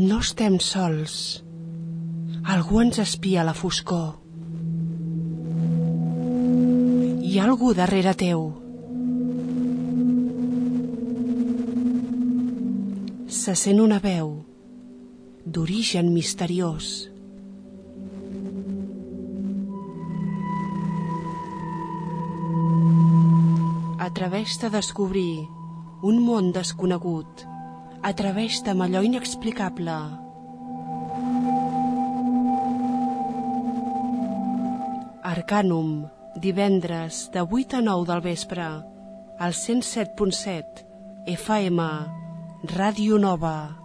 No estem sols. Algú ens espia a la foscor. Hi ha algú darrere teu. Se sent una veu d'origen misteriós. Atreveix-te a descobrir un món desconegut. Atreveix-te amb allò inexplicable. Arcanum, divendres de 8 a 9 del vespre, al 107.7 FM, Ràdio Nova.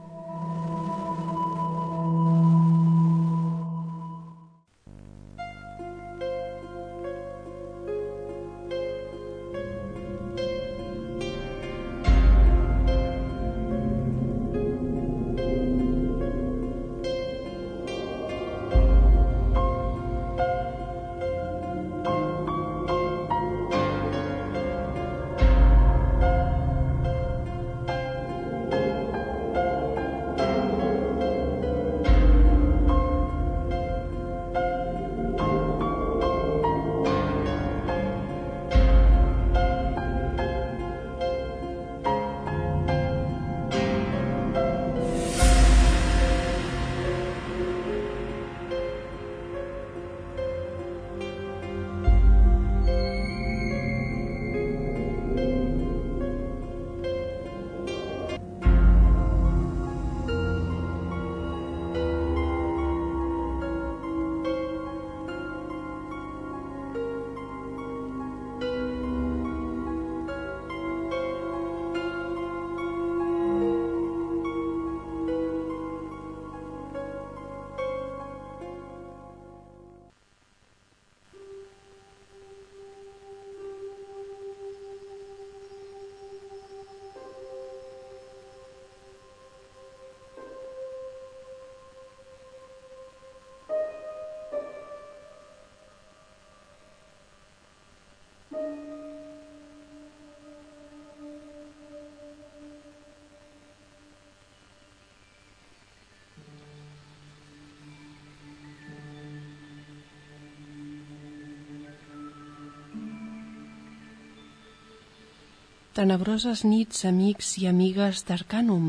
Tenebroses nits, amics i amigues d'Arcanum.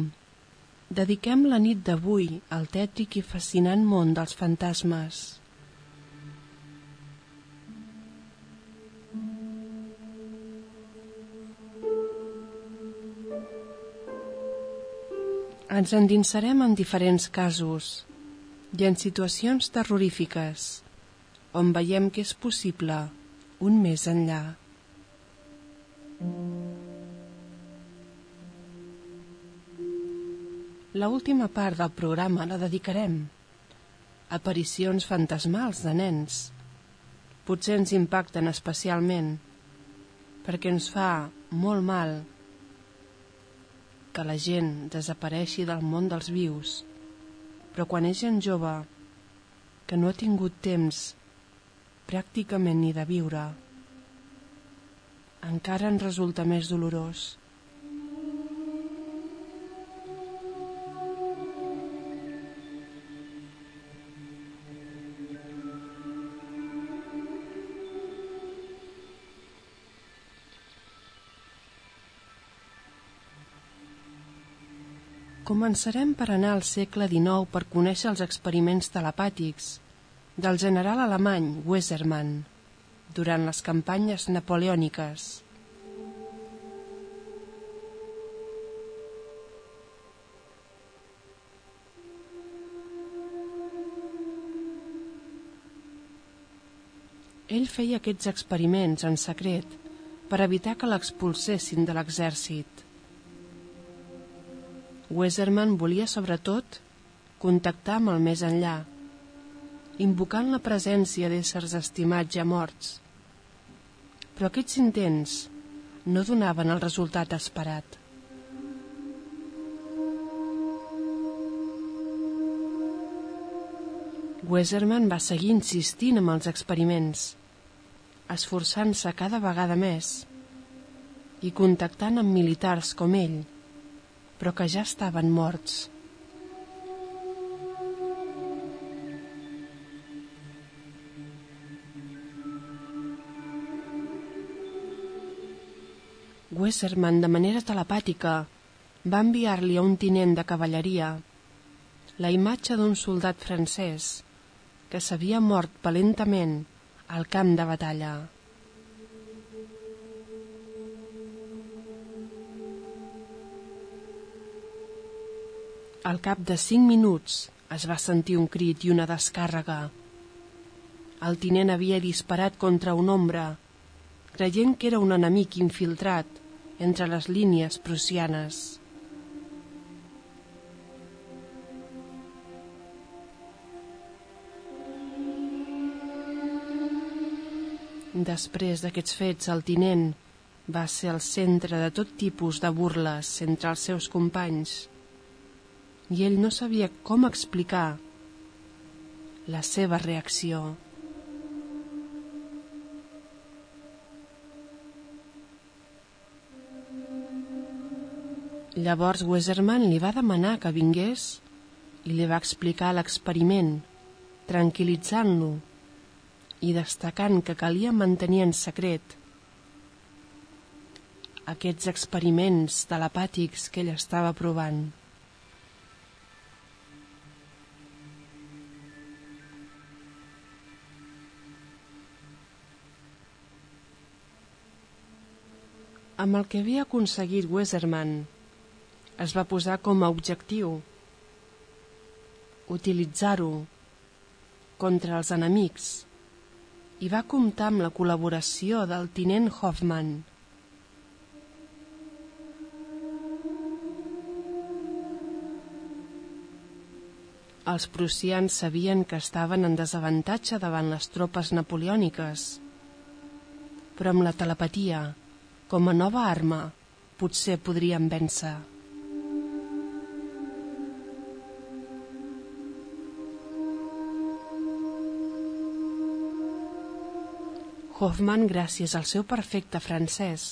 Dediquem la nit d'avui al tètric i fascinant món dels fantasmes. Ens endinsarem en diferents casos i en situacions terrorífiques on veiem que és possible un més enllà. La última part del programa la dedicarem a aparicions fantasmals de nens. Potser ens impacten especialment perquè ens fa molt mal que la gent desapareixi del món dels vius, però quan és gent jove que no ha tingut temps pràcticament ni de viure, encara ens resulta més dolorós. Començarem per anar al segle XIX per conèixer els experiments telepàtics del general alemany Wesermann durant les campanyes napoleòniques. Ell feia aquests experiments en secret per evitar que l'expulsessin de l'exèrcit. Weserman volia sobretot contactar amb el més enllà, invocant la presència d'éssers estimats ja morts. Però aquests intents no donaven el resultat esperat. Weserman va seguir insistint amb els experiments, esforçant-se cada vegada més i contactant amb militars com ell, però que ja estaven morts. Wesserman, de manera telepàtica, va enviar-li a un tinent de cavalleria la imatge d'un soldat francès que s'havia mort valentament al camp de batalla. Al cap de cinc minuts es va sentir un crit i una descàrrega. El tinent havia disparat contra un ombra, creient que era un enemic infiltrat entre les línies prussianes. Després d'aquests fets, el tinent va ser el centre de tot tipus de burles entre els seus companys i ell no sabia com explicar la seva reacció. Llavors Weserman li va demanar que vingués i li va explicar l'experiment, tranquil·litzant-lo i destacant que calia mantenir en secret aquests experiments telepàtics que ell estava provant. Amb el que havia aconseguit Weserman es va posar com a objectiu utilitzar-ho contra els enemics i va comptar amb la col·laboració del tinent Hoffman. Els prussians sabien que estaven en desavantatge davant les tropes napoleòniques, però amb la telepatia, com a nova arma, potser podrien vèncer. Hoffman, gràcies al seu perfecte francès,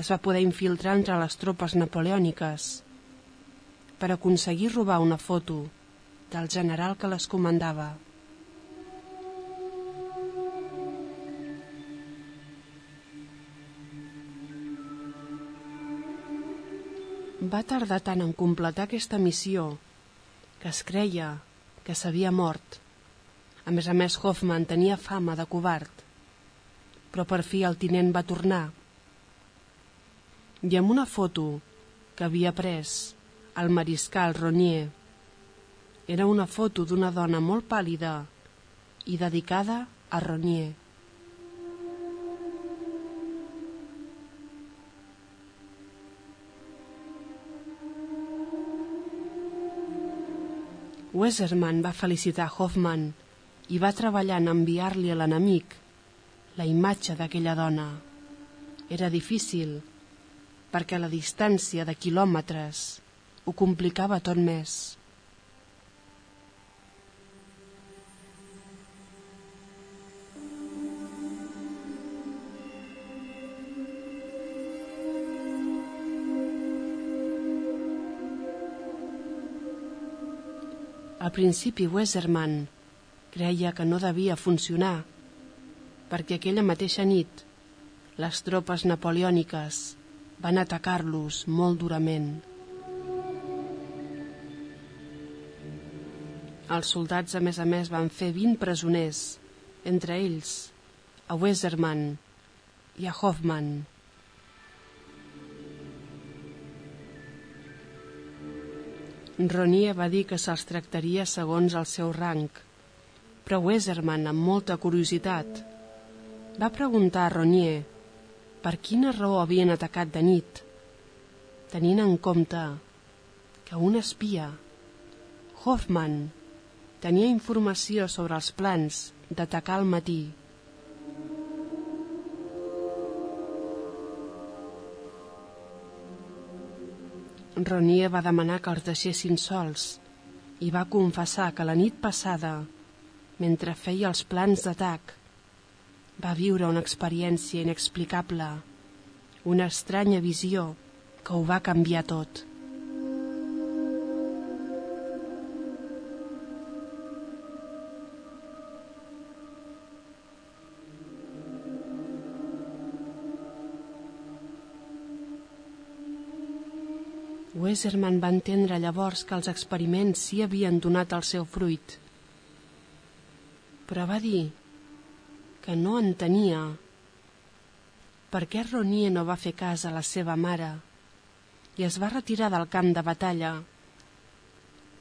es va poder infiltrar entre les tropes napoleòniques per aconseguir robar una foto del general que les comandava. Va tardar tant en completar aquesta missió que es creia que s'havia mort. A més a més, Hoffman tenia fama de covard però per fi el tinent va tornar. I amb una foto que havia pres el mariscal Ronier. Era una foto d'una dona molt pàlida i dedicada a Ronier. Weserman va felicitar Hoffman i va treballar en enviar-li a l'enemic la imatge d'aquella dona. Era difícil, perquè la distància de quilòmetres ho complicava tot més. Al principi Weserman creia que no devia funcionar perquè aquella mateixa nit les tropes napoleòniques van atacar-los molt durament. Els soldats, a més a més, van fer 20 presoners, entre ells a Weserman i a Hoffman. Ronier va dir que se'ls tractaria segons el seu rang, però Weserman, amb molta curiositat, va preguntar a Ronier per quina raó havien atacat de nit, tenint en compte que un espia, Hoffman, tenia informació sobre els plans d'atacar al matí. Ronier va demanar que els deixessin sols i va confessar que la nit passada, mentre feia els plans d'atac, va viure una experiència inexplicable, una estranya visió que ho va canviar tot. Weserman va entendre llavors que els experiments sí havien donat el seu fruit. Però va dir que no entenia per què Ronier no va fer cas a la seva mare i es va retirar del camp de batalla,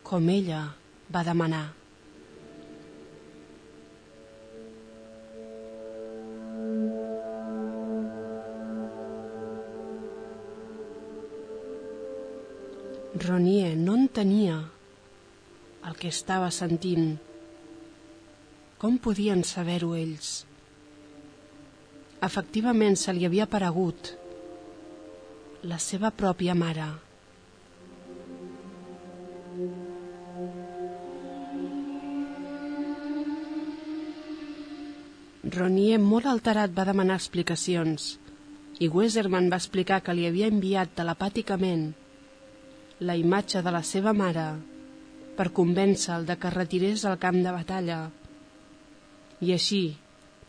com ella va demanar. Ronier no entenia el que estava sentint. Com podien saber-ho ells? Efectivament se li havia aparegut la seva pròpia mare. Ronier, molt alterat, va demanar explicacions i Weserman va explicar que li havia enviat telepàticament la imatge de la seva mare per convèncer-el de que retirés al camp de batalla i així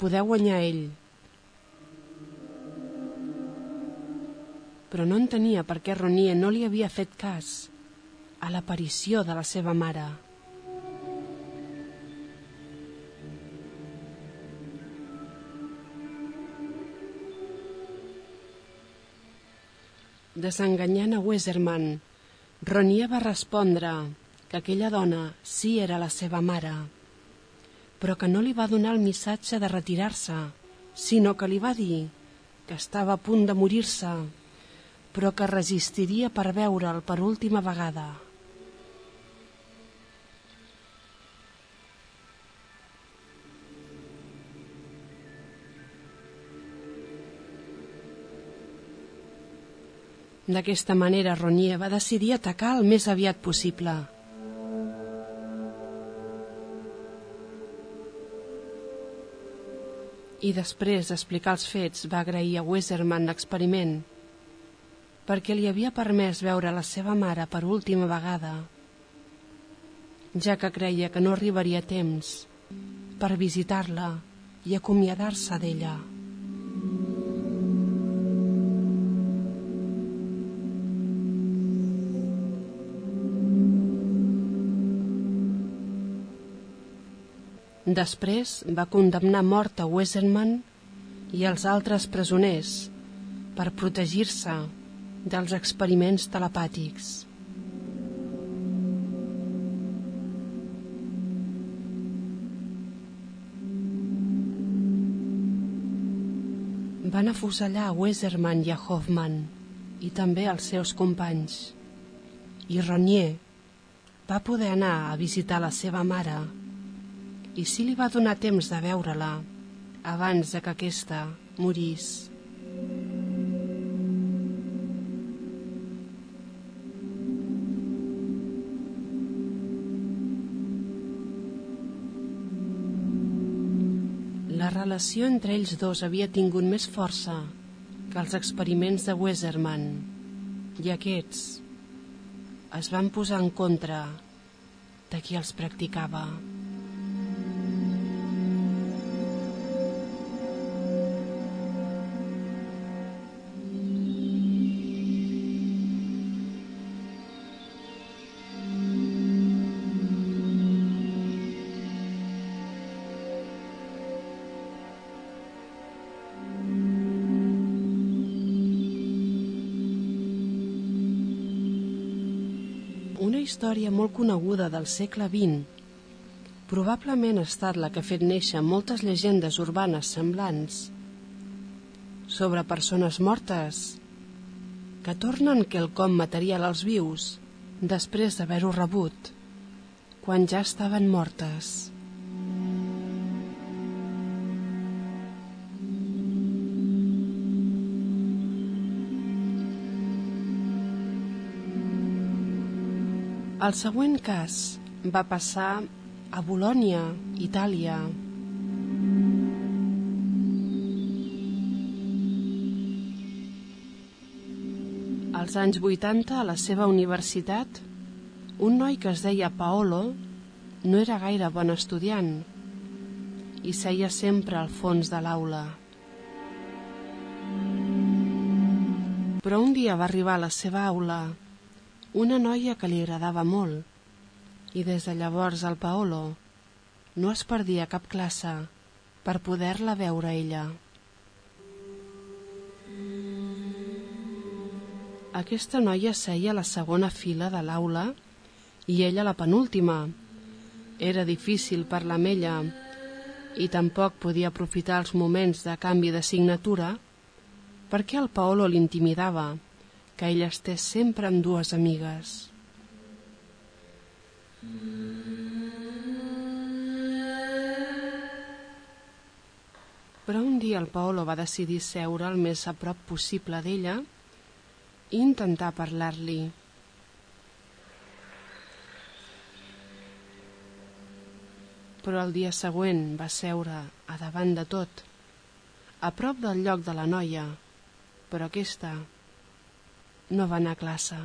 poder guanyar ell. Però no entenia per què Ronier no li havia fet cas a l'aparició de la seva mare. Desenganyant a Weserman, Ronier va respondre que aquella dona sí era la seva mare, però que no li va donar el missatge de retirar-se, sinó que li va dir que estava a punt de morir-se, però que resistiria per veure'l per última vegada. D'aquesta manera, Ronier va decidir atacar el més aviat possible. I després d'explicar els fets, va agrair a Weserman l'experiment perquè li havia permès veure la seva mare per última vegada, ja que creia que no arribaria temps per visitar-la i acomiadar-se d'ella. Després va condemnar mort a Wesenman i els altres presoners per protegir-se dels experiments telepàtics. Van afusellar a Weserman i a Hoffman i també als seus companys. I Ronier va poder anar a visitar la seva mare i si li va donar temps de veure-la abans de que aquesta morís. La relació entre ells dos havia tingut més força que els experiments de Weserman i aquests es van posar en contra de qui els practicava. Història molt coneguda del segle XX. Probablement ha estat la que ha fet néixer moltes llegendes urbanes semblants sobre persones mortes que tornen quelcom material als vius després d'haver-ho rebut quan ja estaven mortes. El següent cas va passar a Bolònia, Itàlia. Als anys 80, a la seva universitat, un noi que es deia Paolo no era gaire bon estudiant i seia sempre al fons de l'aula. Però un dia va arribar a la seva aula una noia que li agradava molt i des de llavors el Paolo no es perdia cap classe per poder-la veure ella. Aquesta noia seia a la segona fila de l'aula i ella la penúltima. Era difícil parlar amb ella i tampoc podia aprofitar els moments de canvi de signatura perquè el Paolo l'intimidava que ella estés sempre amb dues amigues. Però un dia el Paolo va decidir seure el més a prop possible d'ella i intentar parlar-li. Però el dia següent va seure a davant de tot, a prop del lloc de la noia, però aquesta no va anar a classe.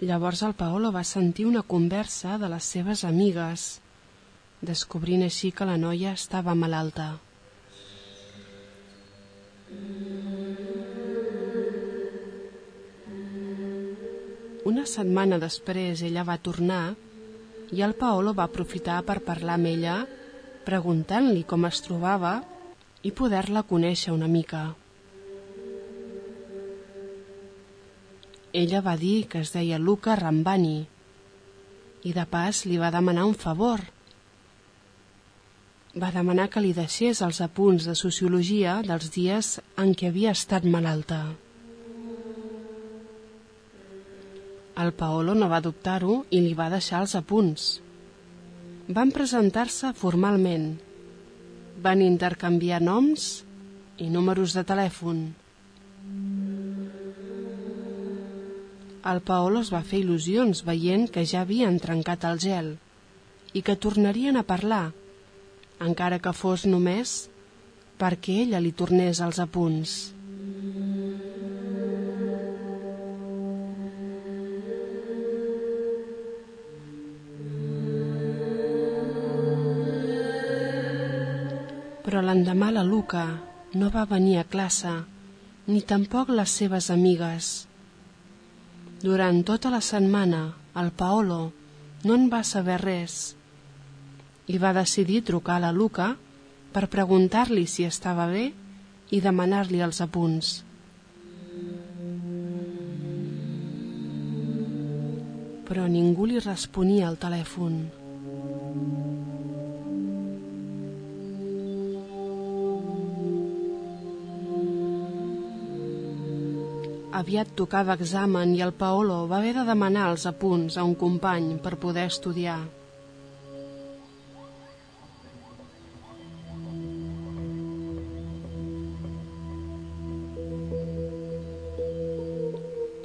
Llavors el Paolo va sentir una conversa de les seves amigues, descobrint així que la noia estava malalta. Una setmana després ella va tornar i el Paolo va aprofitar per parlar amb ella, preguntant-li com es trobava i poder-la conèixer una mica. Ella va dir que es deia Luca Rambani i de pas li va demanar un favor. Va demanar que li deixés els apunts de sociologia dels dies en què havia estat malalta. El Paolo no va dubtar-ho i li va deixar els apunts. Van presentar-se formalment. Van intercanviar noms i números de telèfon. El Paolo es va fer il·lusions veient que ja havien trencat el gel i que tornarien a parlar, encara que fos només perquè ella li tornés els apunts. Però l'endemà la Luca no va venir a classe, ni tampoc les seves amigues. Durant tota la setmana, el Paolo no en va saber res i va decidir trucar a la Luca per preguntar-li si estava bé i demanar-li els apunts. Però ningú li responia al telèfon. Aviat tocava examen i el Paolo va haver de demanar els apunts a un company per poder estudiar.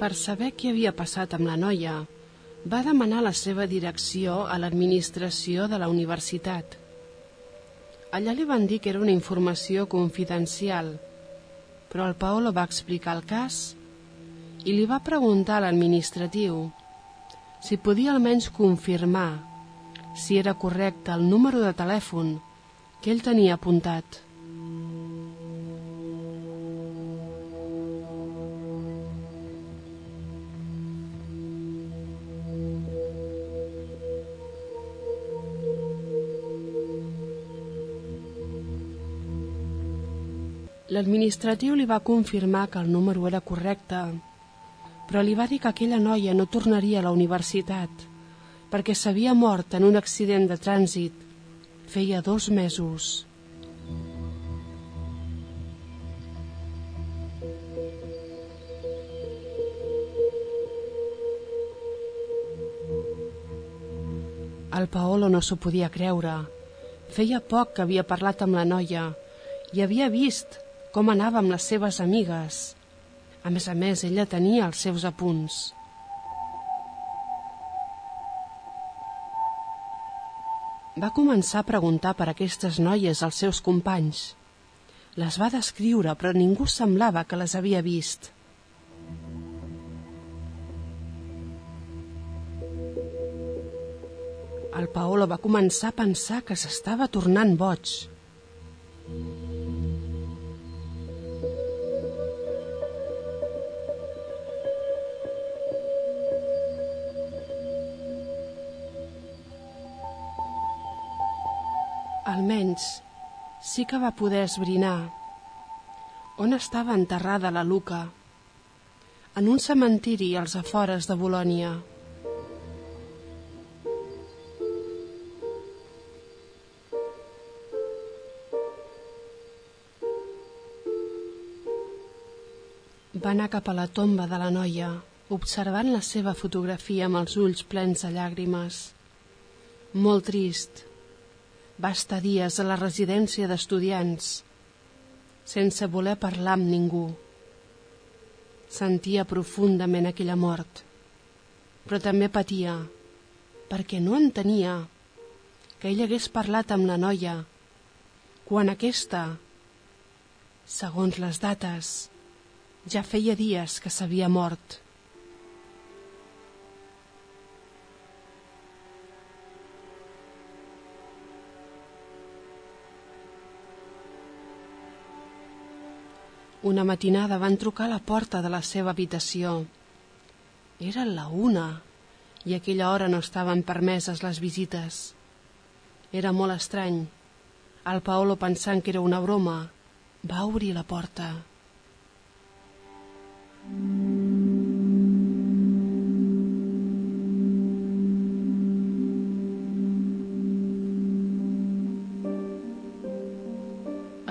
Per saber què havia passat amb la noia, va demanar la seva direcció a l'administració de la universitat. Allà li van dir que era una informació confidencial, però el Paolo va explicar el cas i li va preguntar a l'administratiu si podia almenys confirmar si era correcte el número de telèfon que ell tenia apuntat. L'administratiu li va confirmar que el número era correcte però li va dir que aquella noia no tornaria a la universitat perquè s'havia mort en un accident de trànsit feia dos mesos. El Paolo no s'ho podia creure. Feia poc que havia parlat amb la noia i havia vist com anava amb les seves amigues. A més a més, ella tenia els seus apunts. Va començar a preguntar per aquestes noies als seus companys. Les va descriure, però ningú semblava que les havia vist. El Paolo va començar a pensar que s'estava tornant boig. Almenys sí que va poder esbrinar on estava enterrada la Luca? En un cementiri als afores de Bolònia. Va anar cap a la tomba de la noia, observant la seva fotografia amb els ulls plens de llàgrimes. Molt trist. Va estar dies a la residència d'estudiants, sense voler parlar amb ningú. Sentia profundament aquella mort, però també patia, perquè no entenia que ell hagués parlat amb la noia quan aquesta, segons les dates, ja feia dies que s'havia mort. Una matinada van trucar a la porta de la seva habitació. Era la una i a aquella hora no estaven permeses les visites. Era molt estrany. El Paolo, pensant que era una broma, va obrir la porta.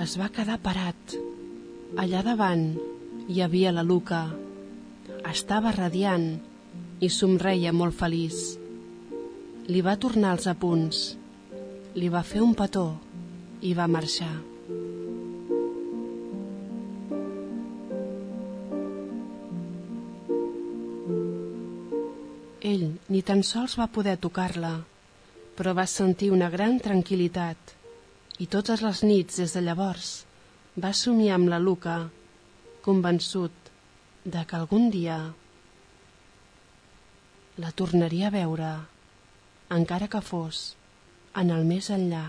Es va quedar parat Allà davant hi havia la Luca. Estava radiant i somreia molt feliç. Li va tornar els apunts, li va fer un petó i va marxar. Ell ni tan sols va poder tocar-la, però va sentir una gran tranquil·litat i totes les nits des de llavors va somiar amb la Luca, convençut de que algun dia la tornaria a veure, encara que fos en el més enllà.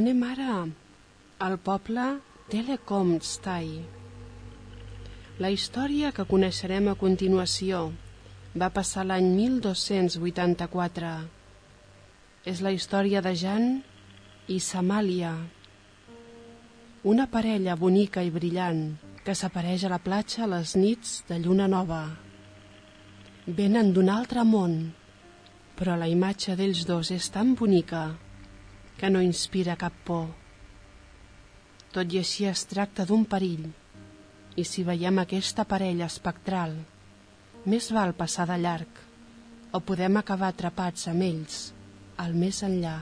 Anem ara al poble Telekomstai. La història que coneixerem a continuació va passar l'any 1284. És la història de Jan i Samàlia, una parella bonica i brillant que s'apareix a la platja a les nits de lluna nova. Venen d'un altre món, però la imatge d'ells dos és tan bonica que no inspira cap por. Tot i així es tracta d'un perill, i si veiem aquesta parella espectral, més val passar de llarg, o podem acabar atrapats amb ells al més enllà.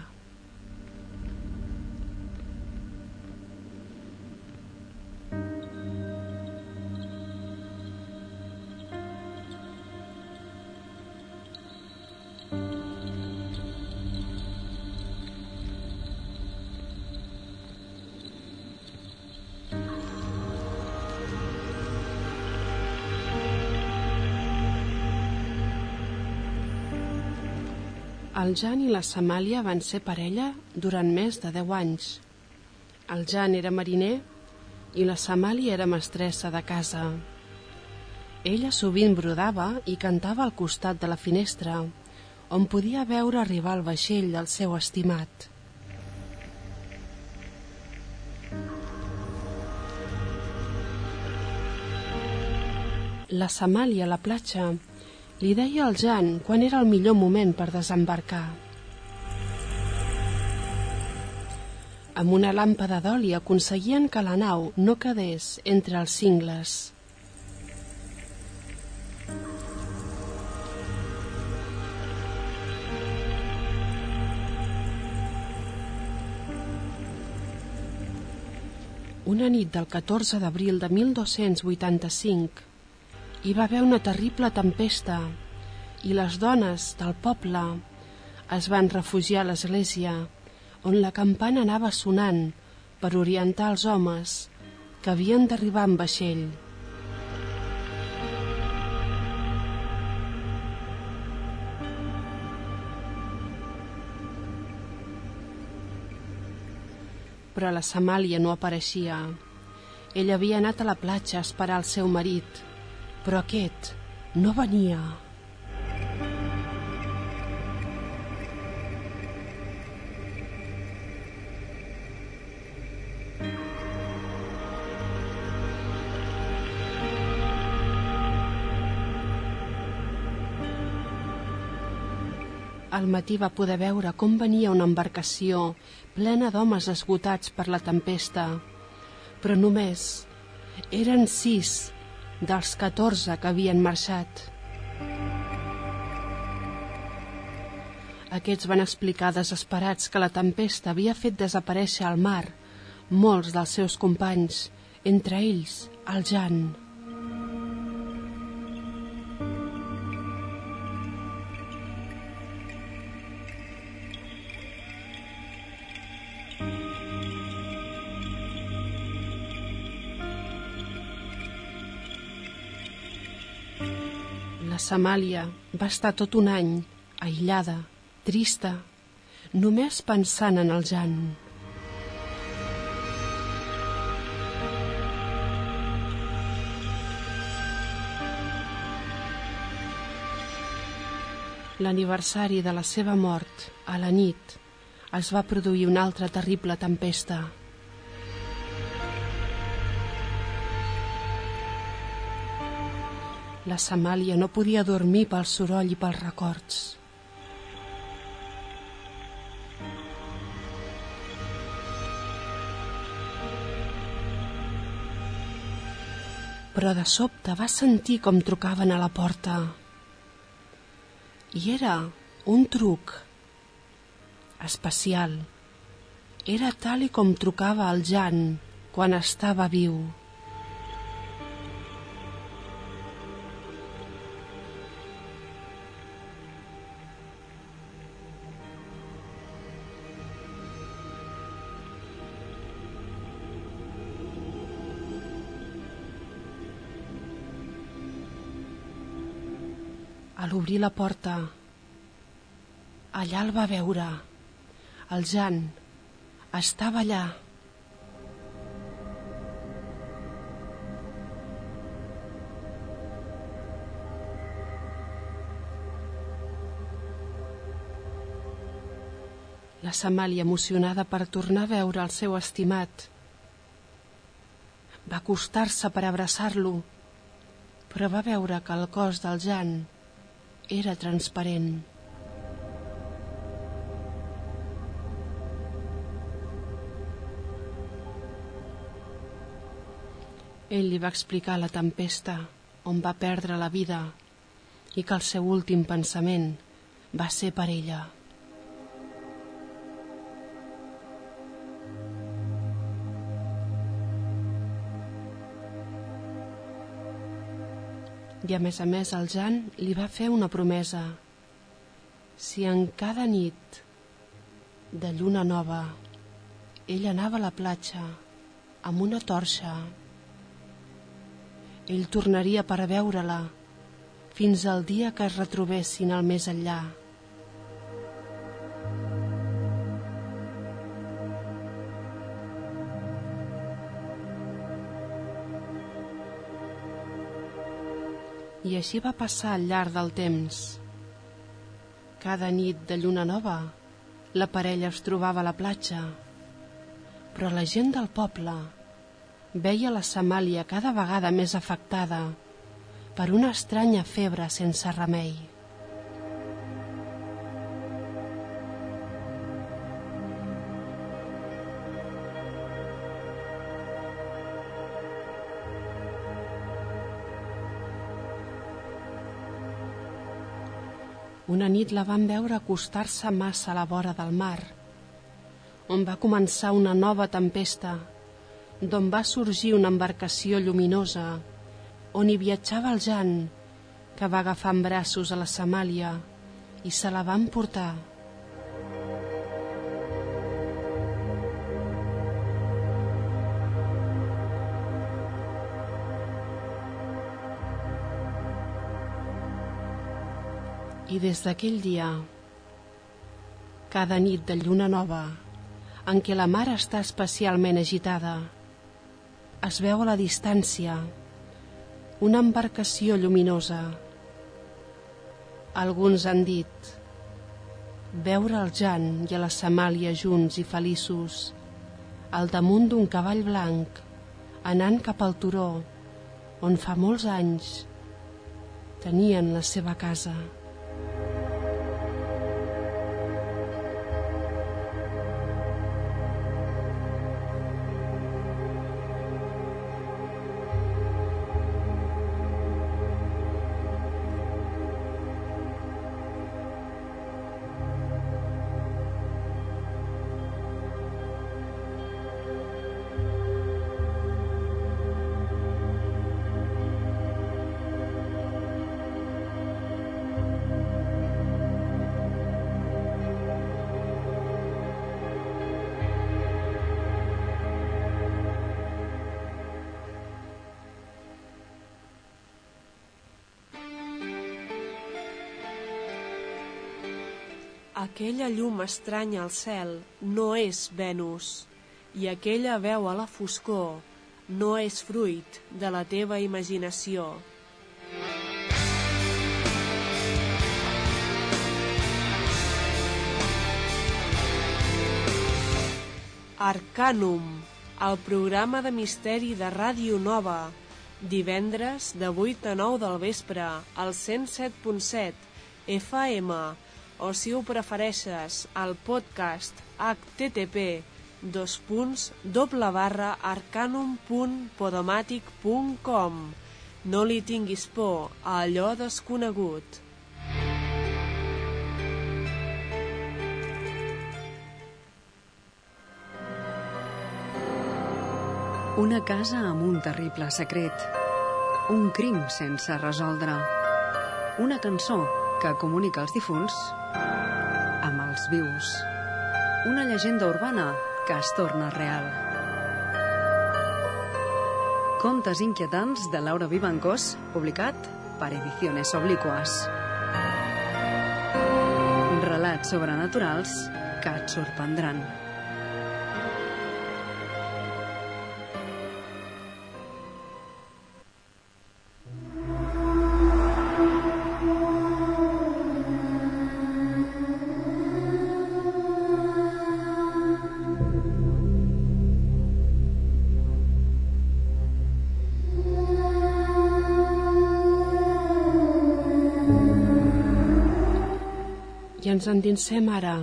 El Jan i la Samàlia van ser parella durant més de 10 anys. El Jan era mariner i la Samàlia era mestressa de casa. Ella sovint brodava i cantava al costat de la finestra, on podia veure arribar el vaixell del seu estimat. La Samàlia a la platja li deia al Jan quan era el millor moment per desembarcar. Amb una làmpada d'oli aconseguien que la nau no quedés entre els cingles. Una nit del 14 d'abril de 1285 hi va haver una terrible tempesta i les dones del poble es van refugiar a l'església on la campana anava sonant per orientar els homes que havien d'arribar en vaixell. però la Samàlia no apareixia. Ella havia anat a la platja a esperar el seu marit, però aquest no venia. Al matí va poder veure com venia una embarcació plena d'homes esgotats per la tempesta, però només eren sis dels catorze que havien marxat. Aquests van explicar desesperats que la tempesta havia fet desaparèixer al mar molts dels seus companys, entre ells el Jan. Samàlia va estar tot un any aïllada, trista, només pensant en el Jan. L'aniversari de la seva mort, a la nit, es va produir una altra terrible tempesta. La Samàlia no podia dormir pel soroll i pels records. Però de sobte va sentir com trucaven a la porta. I era un truc especial. Era tal i com trucava el Jan quan estava viu. A l'obrir la porta, allà el va veure. El Jan estava allà. La Samàlia, emocionada per tornar a veure el seu estimat, va acostar-se per abraçar-lo, però va veure que el cos del Jan era transparent. Ell li va explicar la tempesta on va perdre la vida i que el seu últim pensament va ser per ella. I a més a més el Jan li va fer una promesa. Si en cada nit de lluna nova ell anava a la platja amb una torxa, ell tornaria per veure-la fins al dia que es retrobessin al més enllà. I així va passar al llarg del temps. Cada nit de lluna nova, la parella es trobava a la platja, però la gent del poble veia la Samàlia cada vegada més afectada per una estranya febre sense remei. Una nit la van veure acostar-se massa a la vora del mar, on va començar una nova tempesta, d'on va sorgir una embarcació lluminosa, on hi viatjava el Jan, que va agafar en braços a la Samàlia i se la van portar. I des d'aquell dia, cada nit de lluna nova, en què la mar està especialment agitada, es veu a la distància una embarcació lluminosa. Alguns han dit veure el Jan i a la Samàlia junts i feliços al damunt d'un cavall blanc anant cap al turó on fa molts anys tenien la seva casa. Aquella llum estranya al cel no és Venus, i aquella veu a la foscor no és fruit de la teva imaginació. Arcanum, el programa de misteri de Ràdio Nova, divendres de 8 a 9 del vespre, al 107.7 FM, o si ho prefereixes al podcast http dos punts doble barra arcanum.podomàtic.com No li tinguis por a allò desconegut. Una casa amb un terrible secret. Un crim sense resoldre. Una cançó que comunica els difunts amb els vius. Una llegenda urbana que es torna real. Contes inquietants de Laura Vivancós, publicat per Ediciones Obliquas. Relats sobrenaturals que et sorprendran. Ens endinsem ara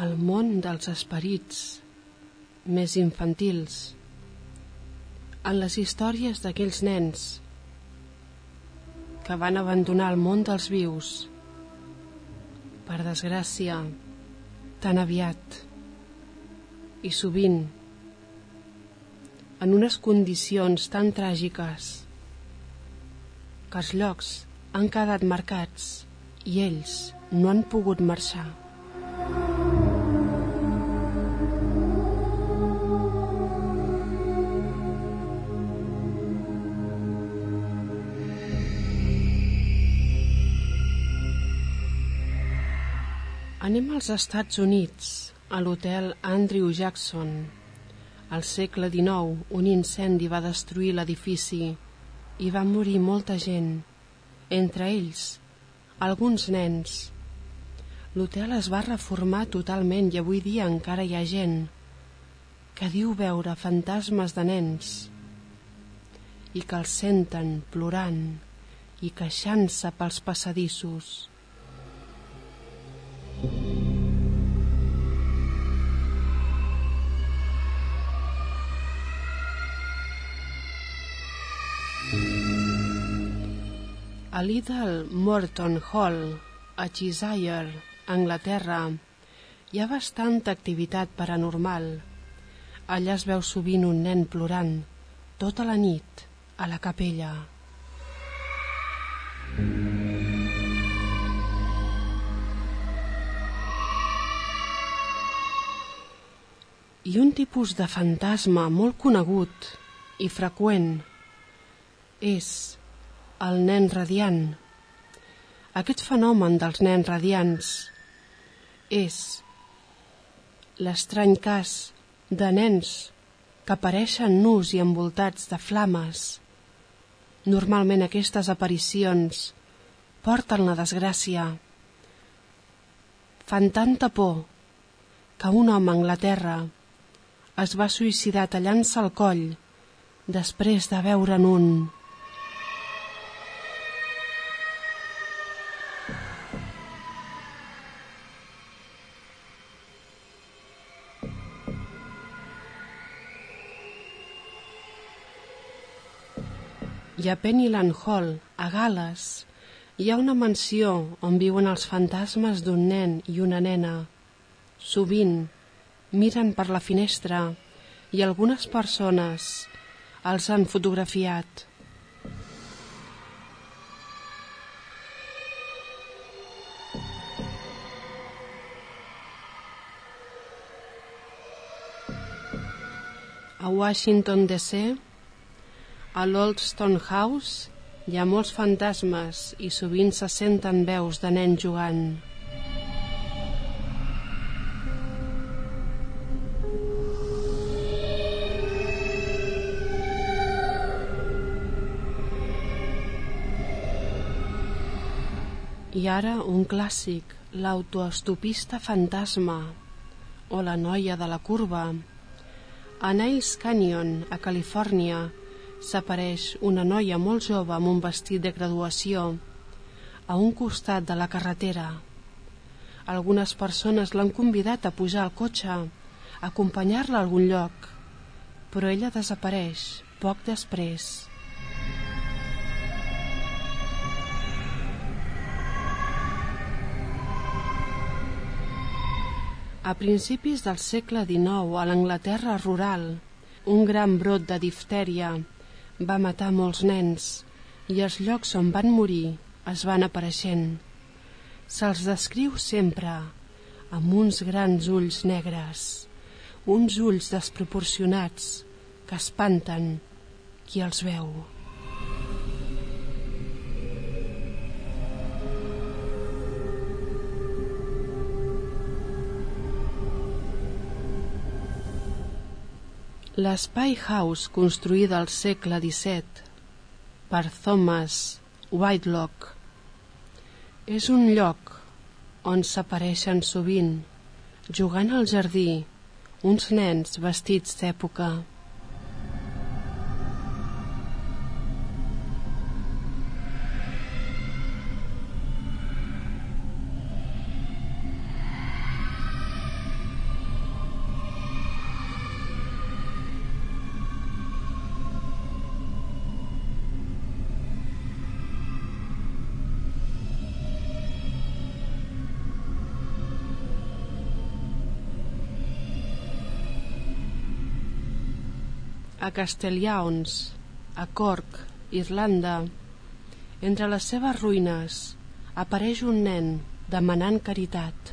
al món dels esperits més infantils, en les històries d'aquells nens que van abandonar el món dels vius, per desgràcia, tan aviat i sovint en unes condicions tan tràgiques que els llocs han quedat marcats i ells no han pogut marxar. Anem als Estats Units, a l'hotel Andrew Jackson. Al segle XIX, un incendi va destruir l'edifici i va morir molta gent, entre ells alguns nens. L'hotel es va reformar totalment i avui dia encara hi ha gent que diu veure fantasmes de nens. i que el senten plorant i queixant-se pels passadissos. A l'Idal Morton Hall, a Cheshire, Anglaterra, hi ha bastanta activitat paranormal. Allà es veu sovint un nen plorant, tota la nit, a la capella. I un tipus de fantasma molt conegut i freqüent és el nen radiant. Aquest fenomen dels nens radiants és l'estrany cas de nens que apareixen nus i envoltats de flames. Normalment aquestes aparicions porten la desgràcia. Fan tanta por que un home a Anglaterra es va suïcidar tallant-se el coll després de veure'n un. I a Pennyland Hall, a Gales, hi ha una mansió on viuen els fantasmes d'un nen i una nena. Sovint miren per la finestra i algunes persones els han fotografiat. A Washington DC a l'Old Stone House hi ha molts fantasmes i sovint se senten veus de nen jugant. I ara un clàssic, l'autoestopista fantasma o la noia de la curva. A Niles Canyon, a Califòrnia, s'apareix una noia molt jove amb un vestit de graduació a un costat de la carretera. Algunes persones l'han convidat a pujar al cotxe, a acompanyar-la a algun lloc, però ella desapareix poc després. A principis del segle XIX, a l'Anglaterra rural, un gran brot de diftèria va matar molts nens i els llocs on van morir es van apareixent. Se'ls descriu sempre amb uns grans ulls negres, uns ulls desproporcionats que espanten qui els veu. L'Spy House, construïda al segle XVII per Thomas Whitelock, és un lloc on s'apareixen sovint, jugant al jardí, uns nens vestits d'època. A Castelldowns, a Cork, Irlanda. Entre les seves ruïnes apareix un nen demanant caritat.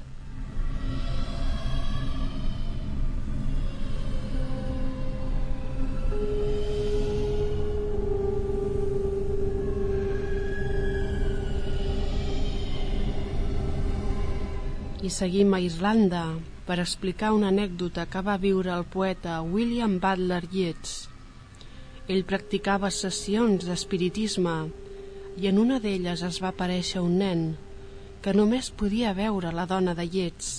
I seguim a Irlanda, per explicar una anècdota que va viure el poeta William Butler Yeats. Ell practicava sessions d'espiritisme i en una d'elles es va aparèixer un nen que només podia veure la dona de Yeats,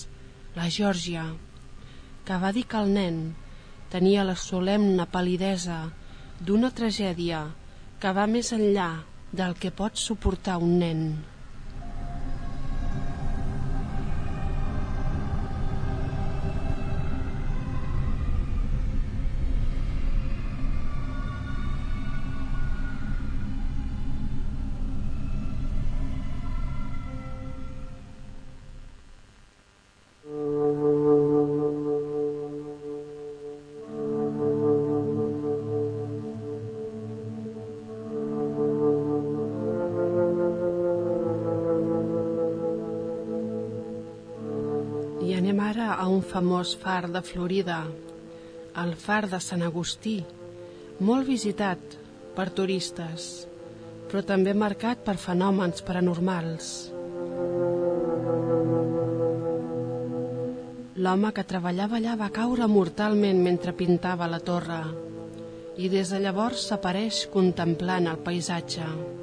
la Georgia, que va dir que el nen tenia la solemne palidesa d'una tragèdia que va més enllà del que pot suportar un nen. Famós far de Florida, el far de Sant Agustí, molt visitat per turistes, però també marcat per fenòmens paranormals. L'home que treballava allà va caure mortalment mentre pintava la torre i des de llavors s'apareix contemplant el paisatge.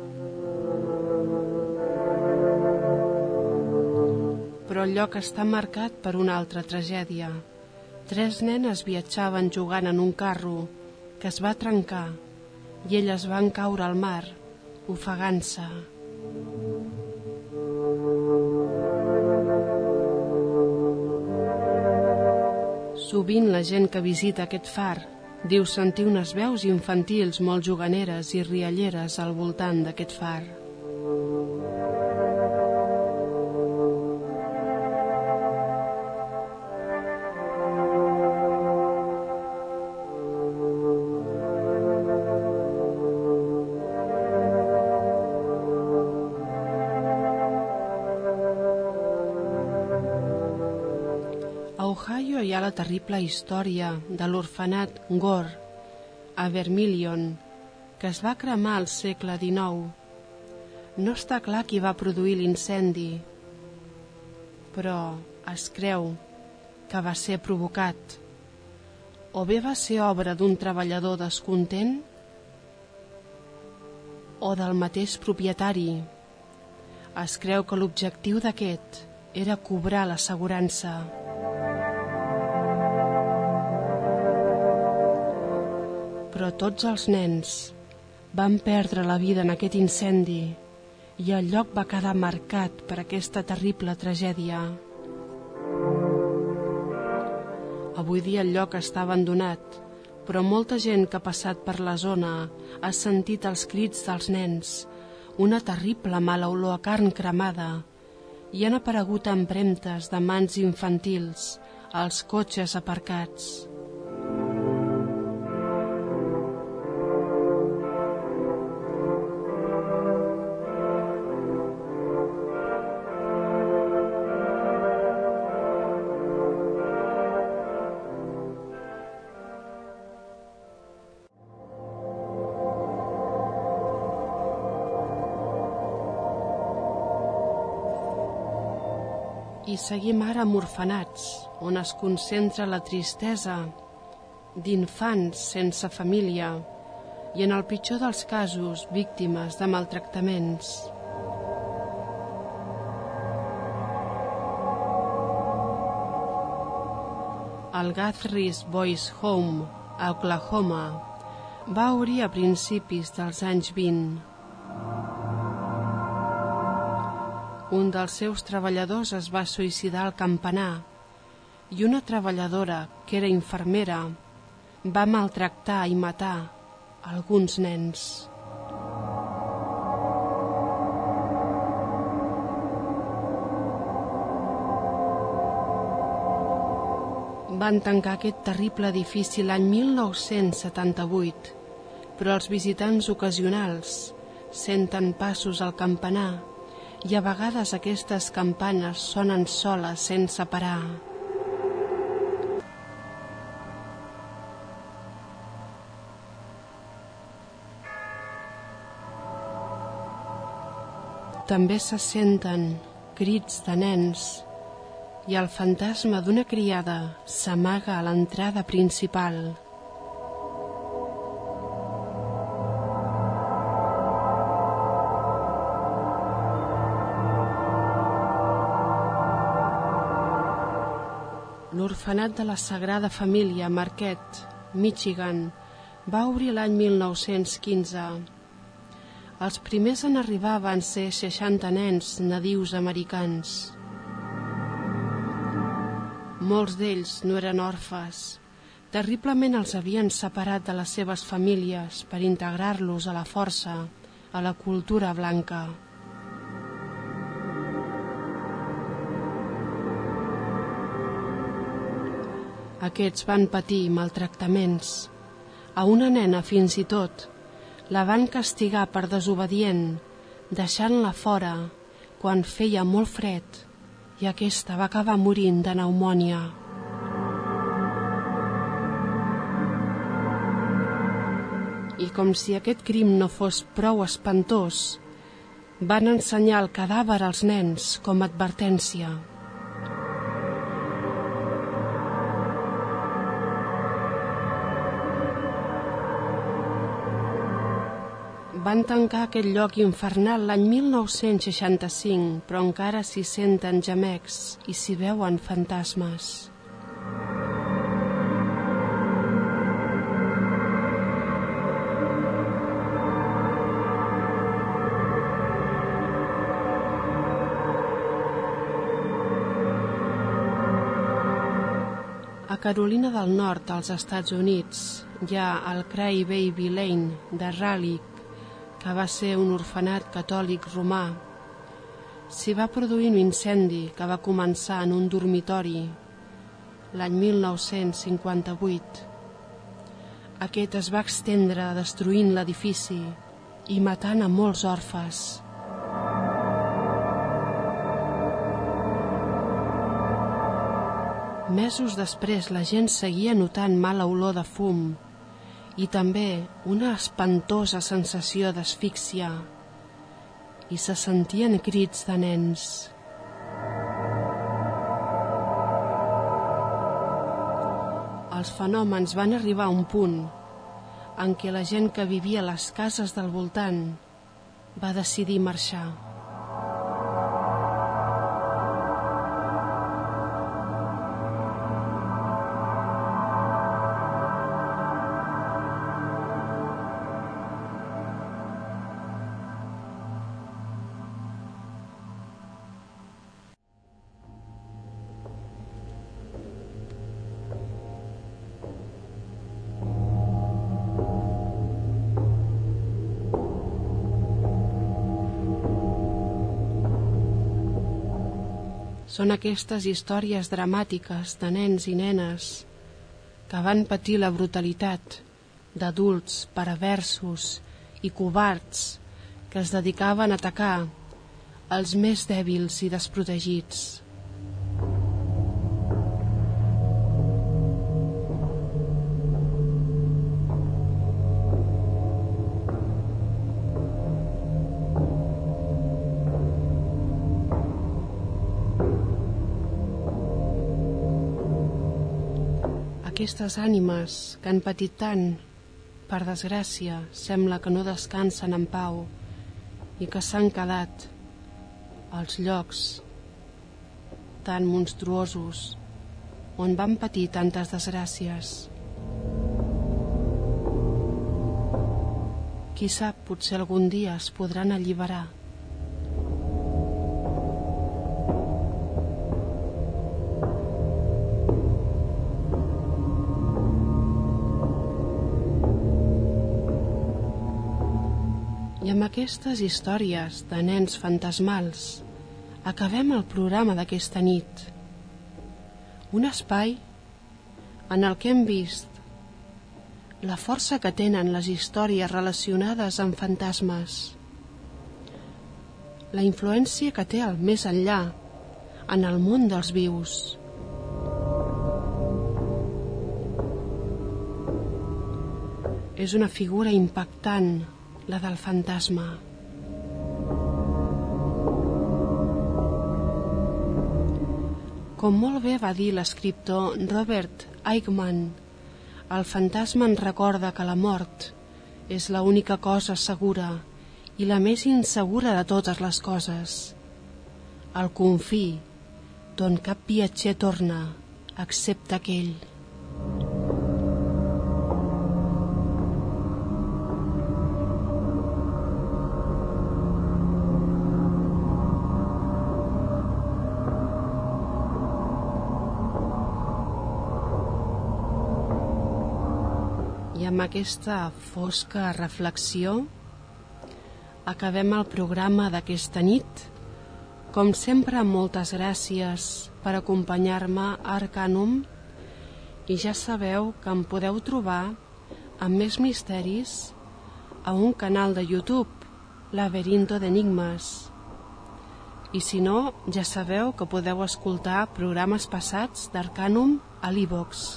Però el lloc està marcat per una altra tragèdia. Tres nenes viatjaven jugant en un carro que es va trencar i elles van caure al mar, ofegant-se. Sovint la gent que visita aquest far diu sentir unes veus infantils molt juganeres i rialleres al voltant d'aquest far. Terrible història de l'orfenat Gore a Vermilion, que es va cremar al segle XIX. No està clar qui va produir l'incendi, però es creu que va ser provocat. O bé va ser obra d'un treballador descontent o del mateix propietari. Es creu que l'objectiu d'aquest era cobrar l'assegurança. Però tots els nens van perdre la vida en aquest incendi i el lloc va quedar marcat per aquesta terrible tragèdia. Avui dia el lloc està abandonat, però molta gent que ha passat per la zona ha sentit els crits dels nens, una terrible mala olor a carn cremada, i han aparegut empremtes de mans infantils als cotxes aparcats. Seguim ara amb orfenats, on es concentra la tristesa d'infants sense família i, en el pitjor dels casos, víctimes de maltractaments. El Guthries Boys Home, a Oklahoma, va obrir a principis dels anys 20 Un dels seus treballadors es va suïcidar al campanar i una treballadora, que era infermera, va maltractar i matar alguns nens. Van tancar aquest terrible edifici l'any 1978, però els visitants ocasionals senten passos al campanar i a vegades aquestes campanes sonen soles sense parar. També se senten crits de nens i el fantasma d'una criada s'amaga a l'entrada principal. L'orfenat de la Sagrada Família Marquette, Michigan, va obrir l'any 1915 Els primers en arribar van ser 60 nens nadius americans. Molts d'ells no eren orfes. Terriblement els havien separat de les seves famílies per integrar-los a la força, a la cultura blanca. Aquests van patir maltractaments. A una nena, fins i tot, la van castigar per desobedient, deixant-la fora quan feia molt fred i aquesta va acabar morint de pneumònia. I com si aquest crim no fos prou espantós, van ensenyar el cadàver als nens com a advertència. Van tancar aquest lloc infernal l'any 1965, però encara s'hi senten gemecs i s'hi veuen fantasmes. Carolina del Nord, als Estats Units, hi ha el Cry Baby Lane de Raleigh, que va ser un orfenat catòlic romà. S'hi va produir un incendi que va començar en un dormitori l'any 1958. Aquest es va extendre destruint l'edifici i matant a molts orfes. Mesos després la gent seguia notant mala olor de fum i també una espantosa sensació d'asfíxia i se sentien crits de nens. Els fenòmens van arribar a un punt en què la gent que vivia a les cases del voltant va decidir marxar. Són aquestes històries dramàtiques de nens i nenes que van patir la brutalitat d'adults perversos i covards que es dedicaven a atacar els més dèbils i desprotegits. Aquestes ànimes que han patit tant, per desgràcia, sembla que no descansen en pau i que s'han quedat als llocs tan monstruosos on van patir tantes desgràcies. Qui sap, potser algun dia es podran alliberar. Aquestes històries de nens fantasmals acabem el programa d'aquesta nit. Un espai en el que hem vist la força que tenen les històries relacionades amb fantasmes, la influència que té el més enllà en el món dels vius. És una figura impactant la del fantasma. Com molt bé va dir l'escriptor Robert Eichmann, el fantasma ens recorda que la mort és la única cosa segura i la més insegura de totes les coses. El confí, d'on cap viatger torna, excepte aquell. Amb aquesta fosca reflexió acabem el programa d'aquesta nit. Com sempre, moltes gràcies per acompanyar-me a Arcanum i ja sabeu que em podeu trobar amb més misteris a un canal de YouTube, Laberinto d'Enigmes. I si no, ja sabeu que podeu escoltar programes passats d'Arcanum a l'e-box.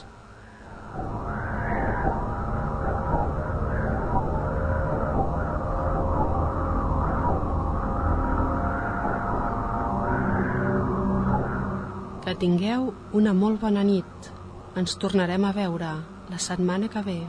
Tingueu una molt bona nit. Ens tornarem a veure la setmana que ve.